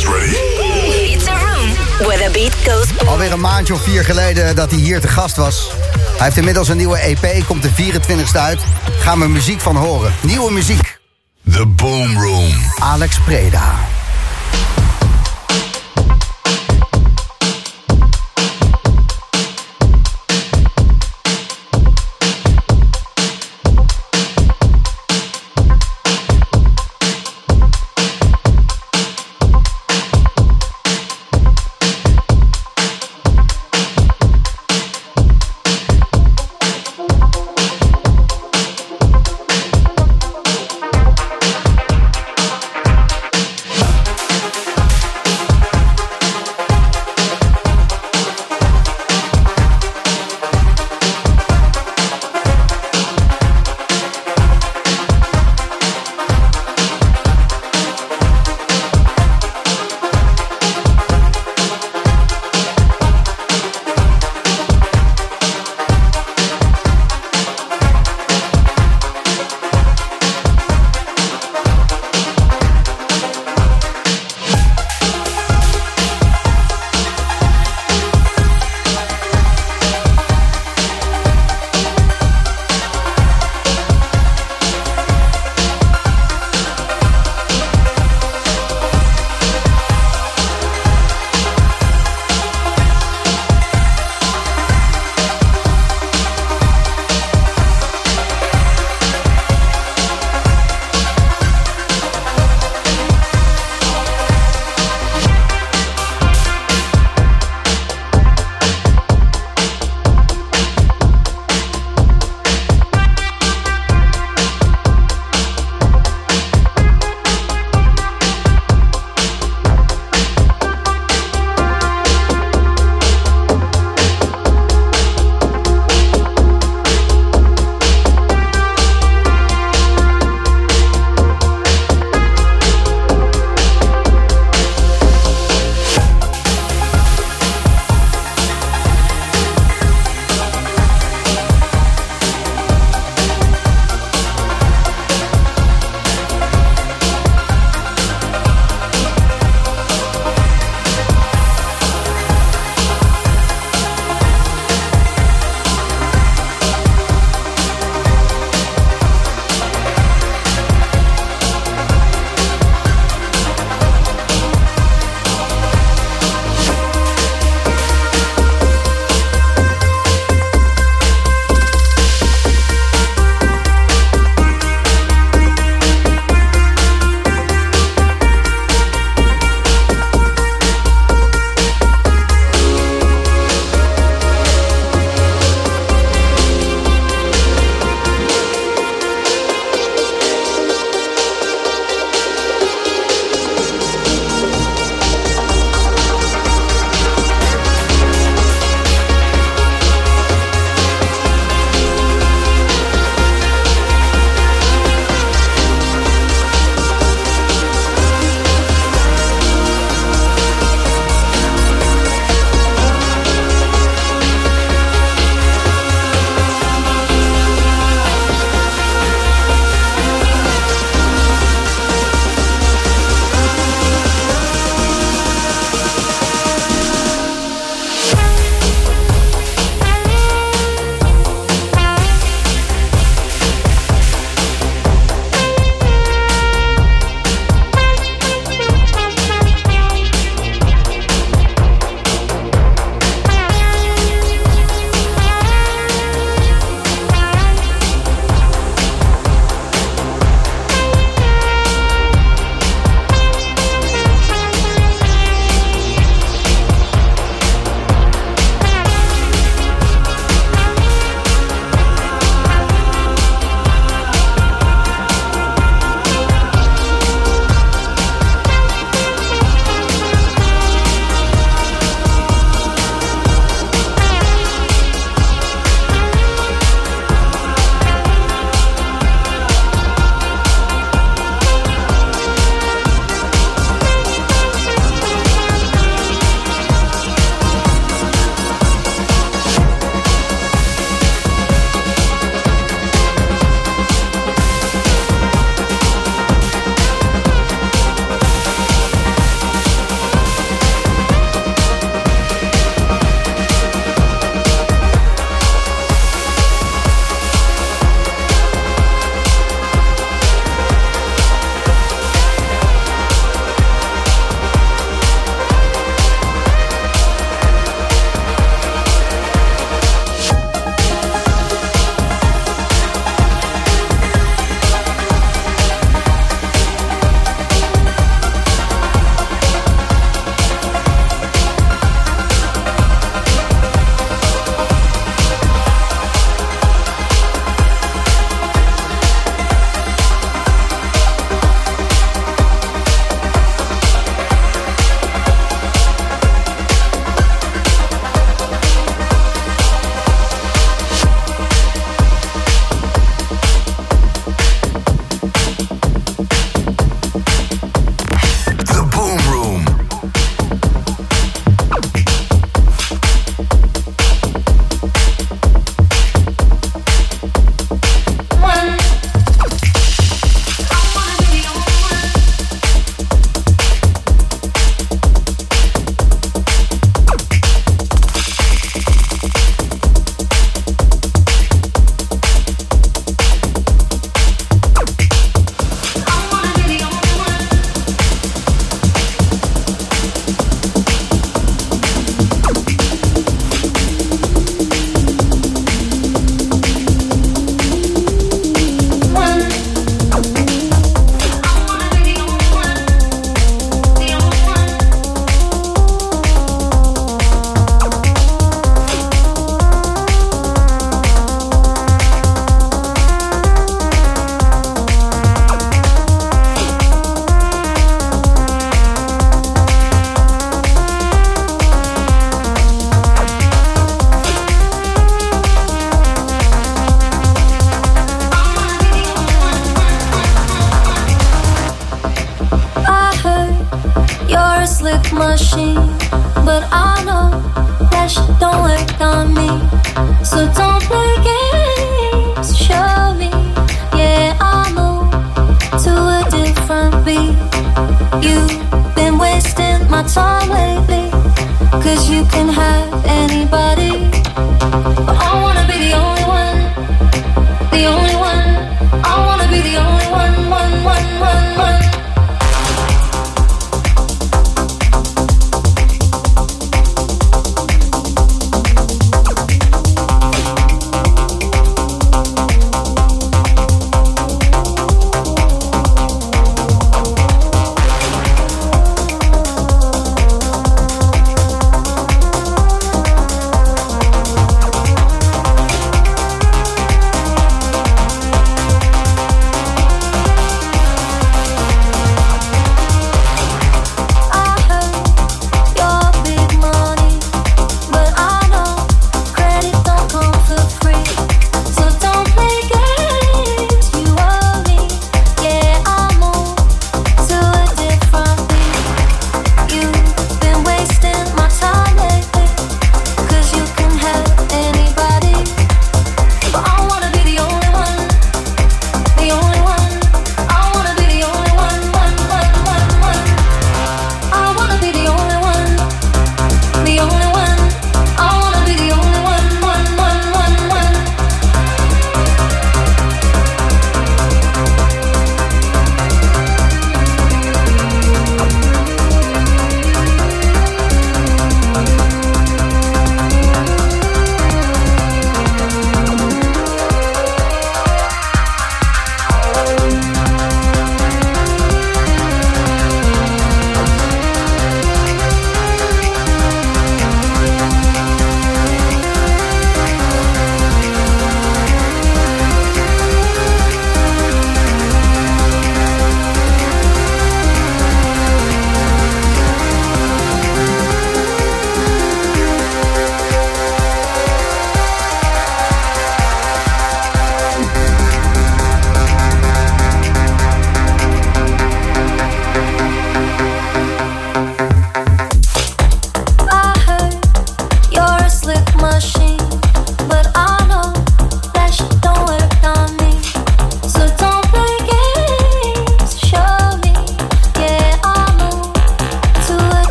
guys ready? It's a room where the beat goes. Alweer een maandje of vier geleden dat hij hier te gast was. Hij heeft inmiddels een nieuwe EP, komt de 24ste uit. Gaan we muziek van horen. Nieuwe muziek. The Boom Room. Alex Preda.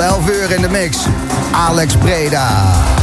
11 uur in de mix. Alex Breda.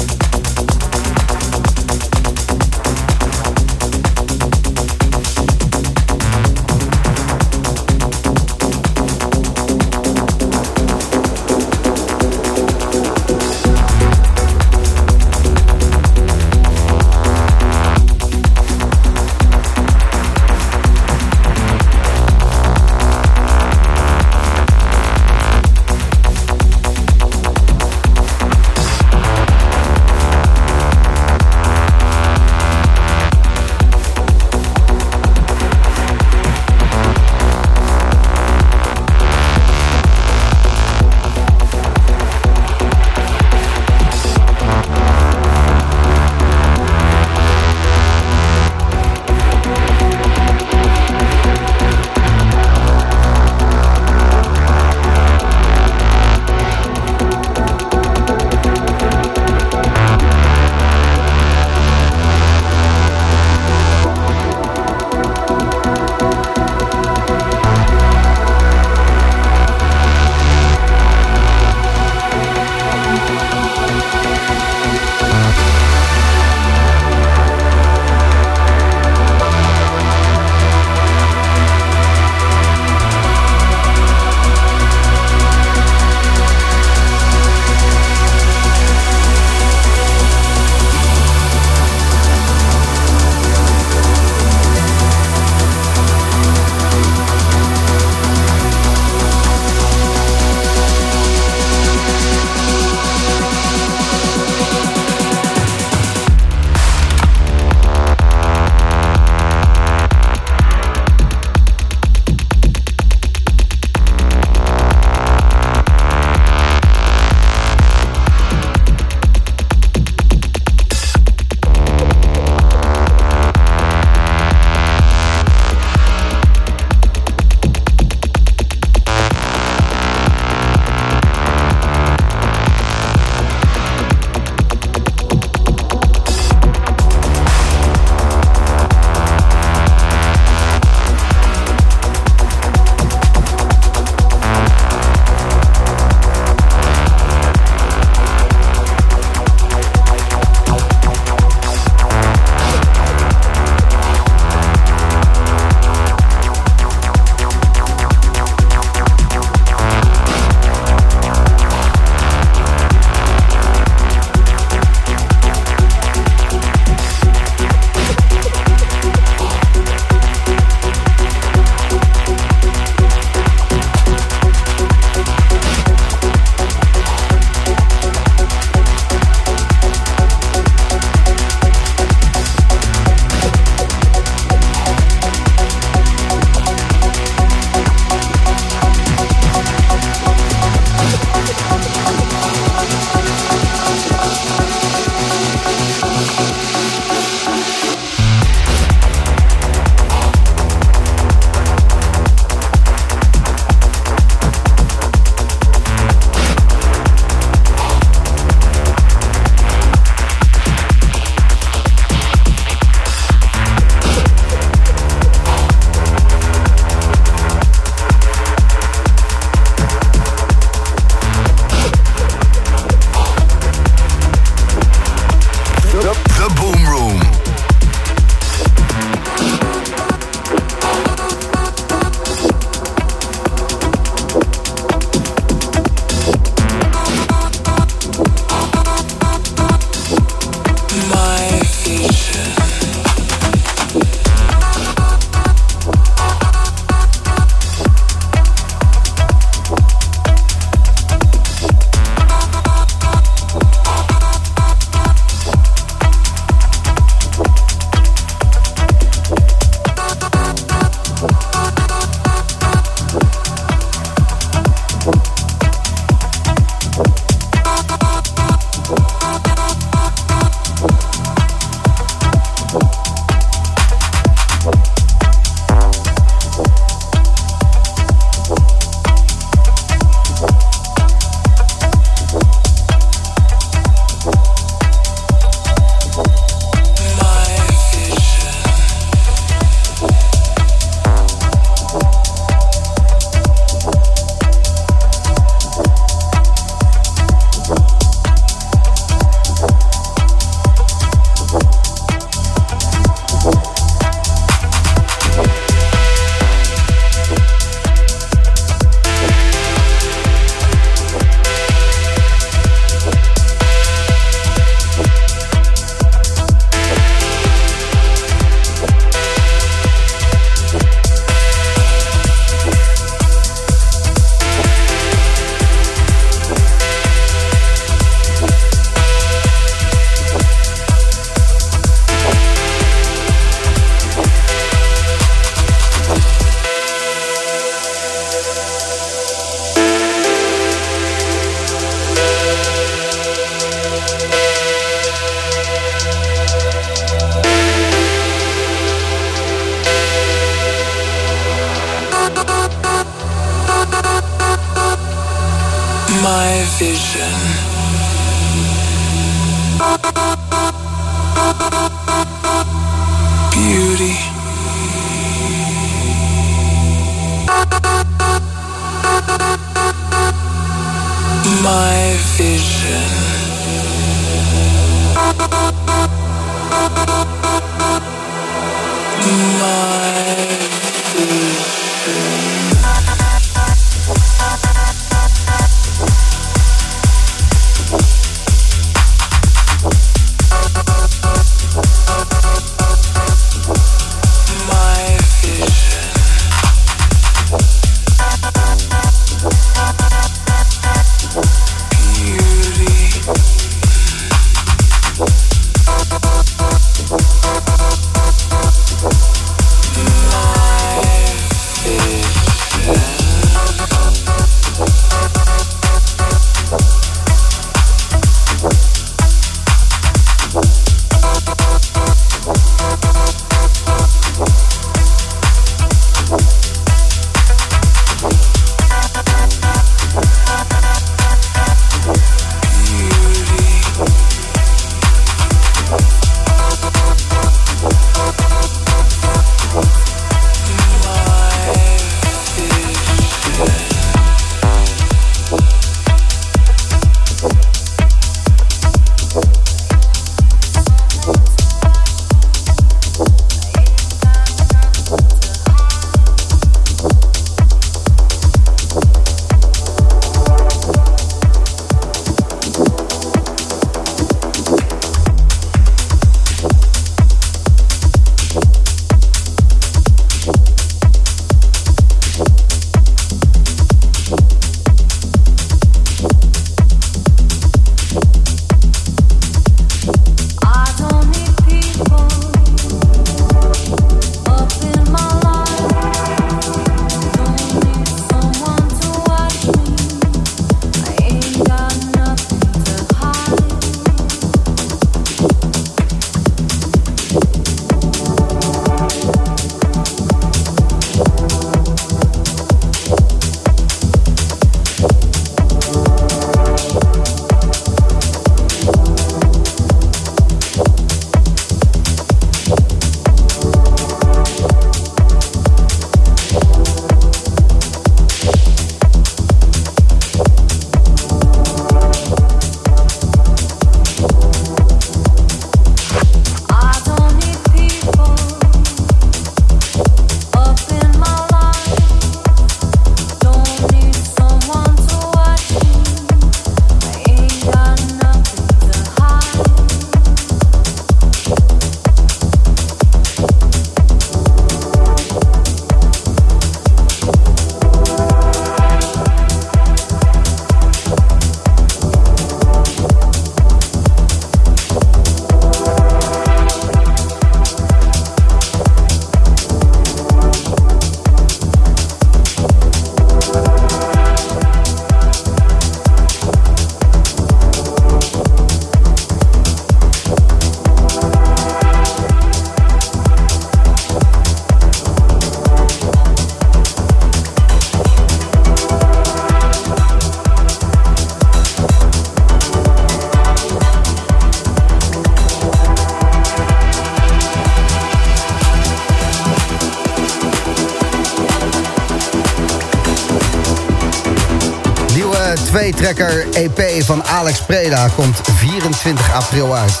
Trekker EP van Alex Preda komt 24 april uit.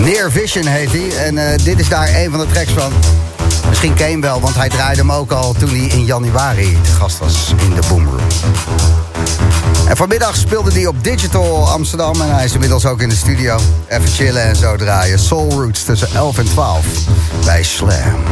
Near Vision heet hij. En uh, dit is daar een van de tracks van. Misschien hem wel, want hij draaide hem ook al toen hij in januari de gast was in de Boomroom. En vanmiddag speelde hij op Digital Amsterdam en hij is inmiddels ook in de studio. Even chillen en zo draaien. Soul Roots tussen 11 en 12 bij Slam.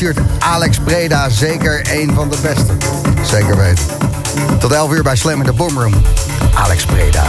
stuurt Alex Breda zeker een van de beste. Zeker weten. Tot 11 uur bij Slam in de Boomroom. Alex Breda.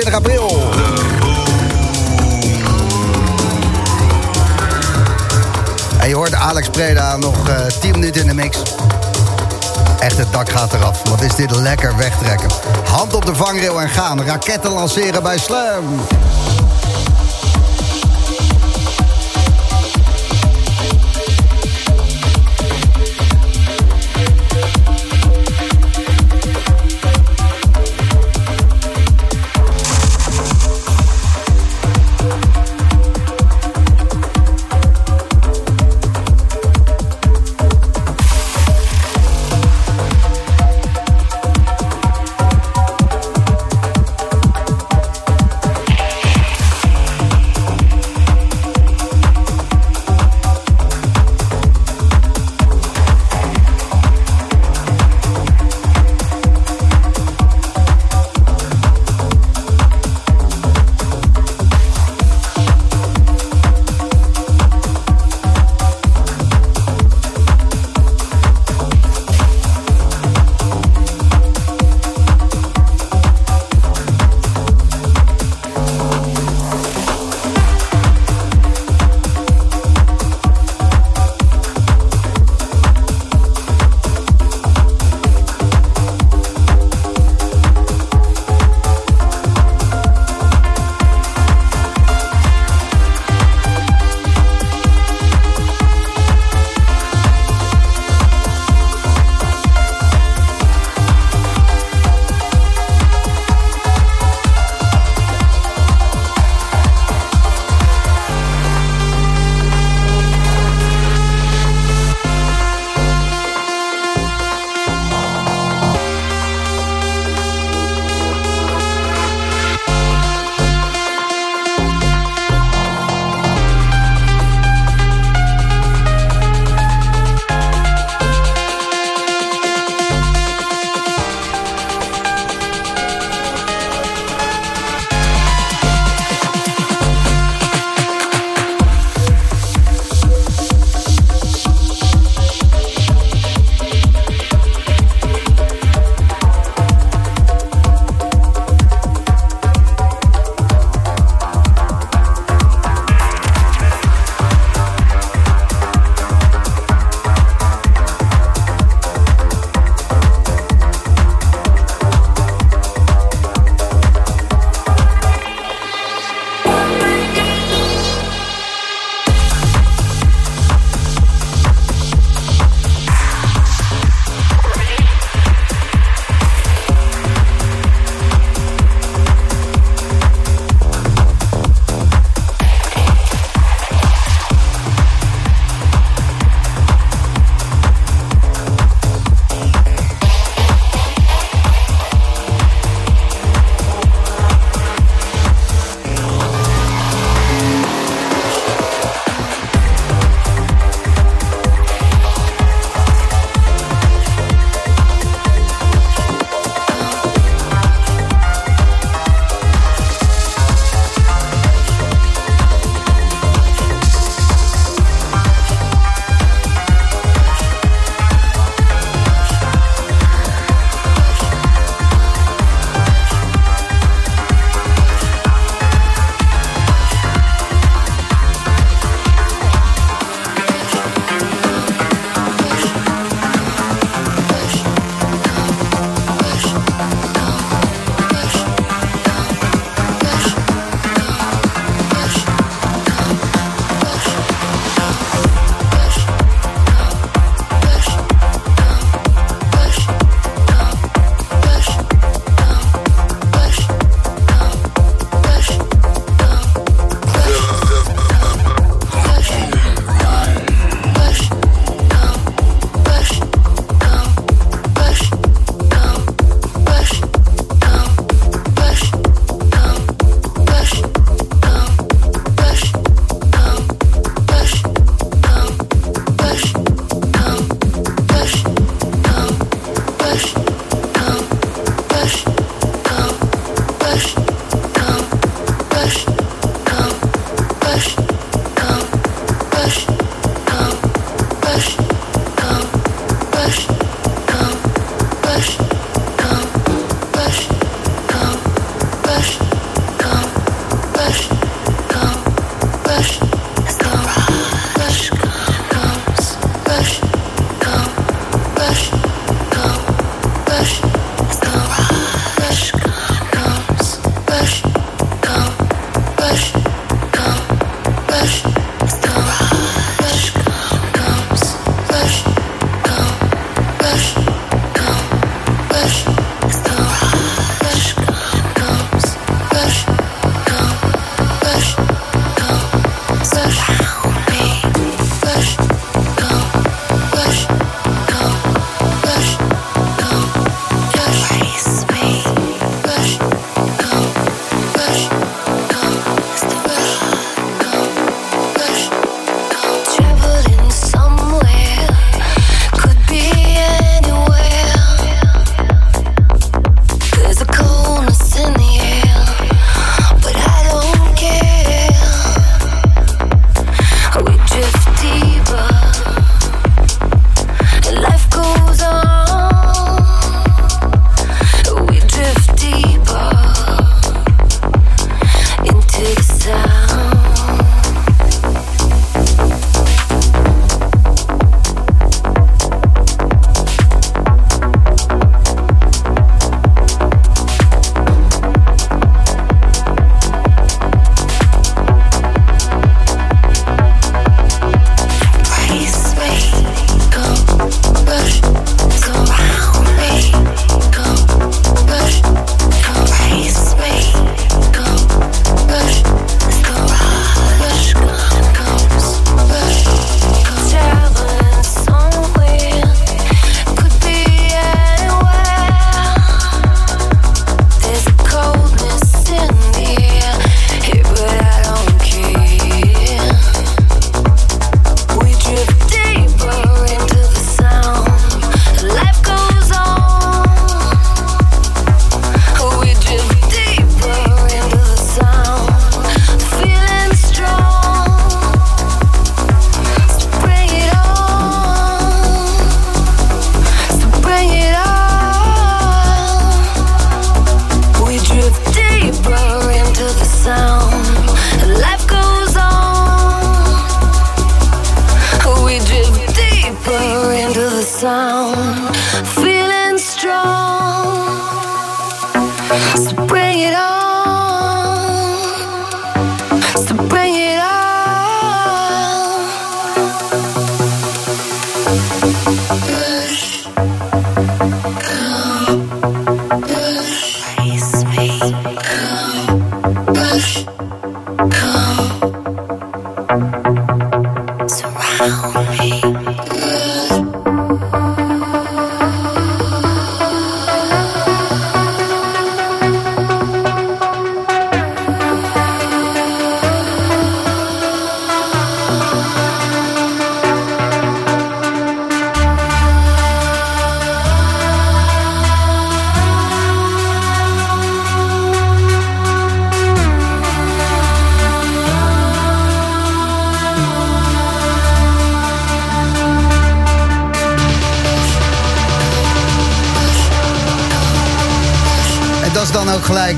24 eh, april. En je hoort Alex Preda nog eh, 10 minuten in de mix. Echt, het dak gaat eraf. Wat is dit lekker wegtrekken. Hand op de vangrail en gaan. Raketten lanceren bij Slam.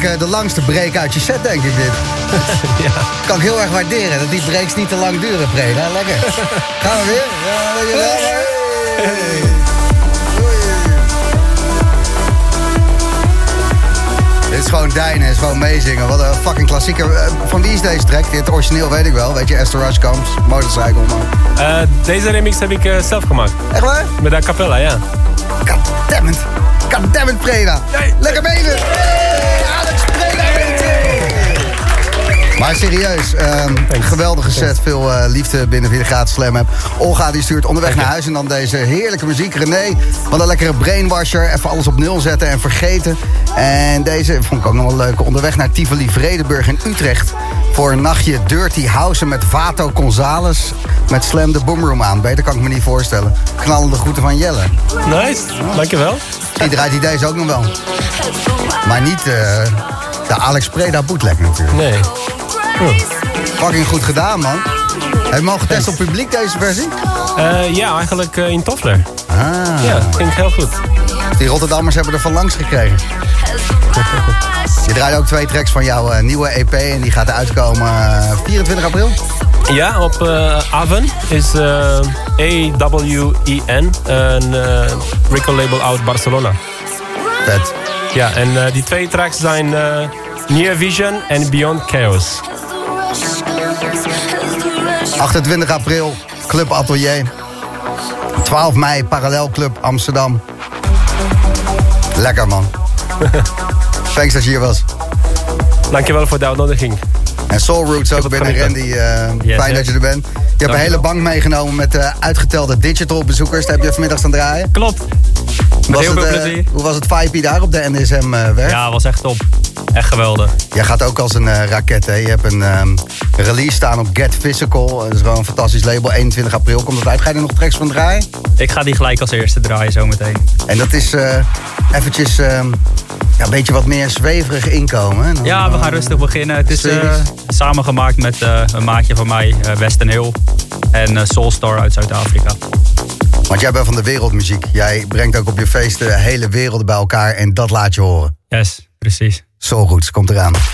Eh, de langste break uit je set, denk ik dit. ja. Kan ik heel erg waarderen, dat die breaks niet te lang duren, Preda. Lekker. Gaan we weer? Ja, Hey. Dit is gewoon Dijnen, is gewoon meezingen. Wat een fucking klassieker. Eh, van wie is deze track? Dit origineel weet ik wel. Weet je, Esther Rush Comes, Motorcycle, man. Uh, deze remix heb ik uh, zelf gemaakt. Echt waar? Met de capella, ja. Goddammit. Goddammit, Preda. Nee. Lekker bezig. Maar serieus, um, geweldige set. Veel uh, liefde binnen via de gratis slam heb. Olga die stuurt onderweg naar huis en dan deze heerlijke muziek. René, wat een lekkere brainwasher. Even alles op nul zetten en vergeten. En deze vond ik ook nog wel leuk. Onderweg naar Tivoli Vredenburg in Utrecht. Voor een nachtje Dirty House met Vato Gonzales. Met Slam de Boomroom aan. Beter kan ik me niet voorstellen. Knallende groeten van Jelle. Nice, dankjewel. Die draait die deze ook nog wel. Maar niet uh, de Alex Preda bootleg natuurlijk. Nee. Fucking goed gedaan, man. Heb je hem al getest op publiek, deze versie? Eh, ja, eigenlijk eh, in Toffler. Ah, Ja, ging heel goed. die Rotterdammers hebben er van langs gekregen. Je draait ook twee tracks van jouw eh, nieuwe EP en die gaat uitkomen eh, 24 april. Ja, op eh Aven is eh A-W-E-N, een eh record label uit Barcelona. Vet. Ja, en eh, die twee tracks zijn eh, Near Vision en Beyond Chaos. 28 april, Club Atelier. 12 mei, Parallelclub Amsterdam. Lekker man. Thanks dat je hier was. Dankjewel voor de uitnodiging. En Soul Roots ook binnen. Randy. eh, Yes, fijn yes. dat je er bent. Je hebt een hele bank meegenomen met eh, uitgetelde digital bezoekers. Daar heb je vanmiddag staan draaien. Klopt. Was heel het, veel eh, plezier. hoe was het vibe daar op de NSM werk? Ja, was echt top. Echt geweldig. Jij gaat ook als een eh, raket. Hè? Je hebt een ehm, release staan op Get Physical. Dat is gewoon een fantastisch label. 21 april komt het uit. Ga je er nog tracks van draaien? Ik ga die gelijk als eerste draaien zometeen. En dat is eh eventjes ehm, ja, een beetje wat meer zweverig inkomen. Dan, Ja, we gaan eh, rustig beginnen. Het is eh, samengemaakt met eh, een maatje van mij, eh, Western Hill. En eh, Soulstar uit Zuid-Afrika. Want jij bent van de wereldmuziek. Jij brengt ook op je feesten hele werelden bij elkaar. En dat laat je horen. Yes, precies. Soul Roots komt eraan.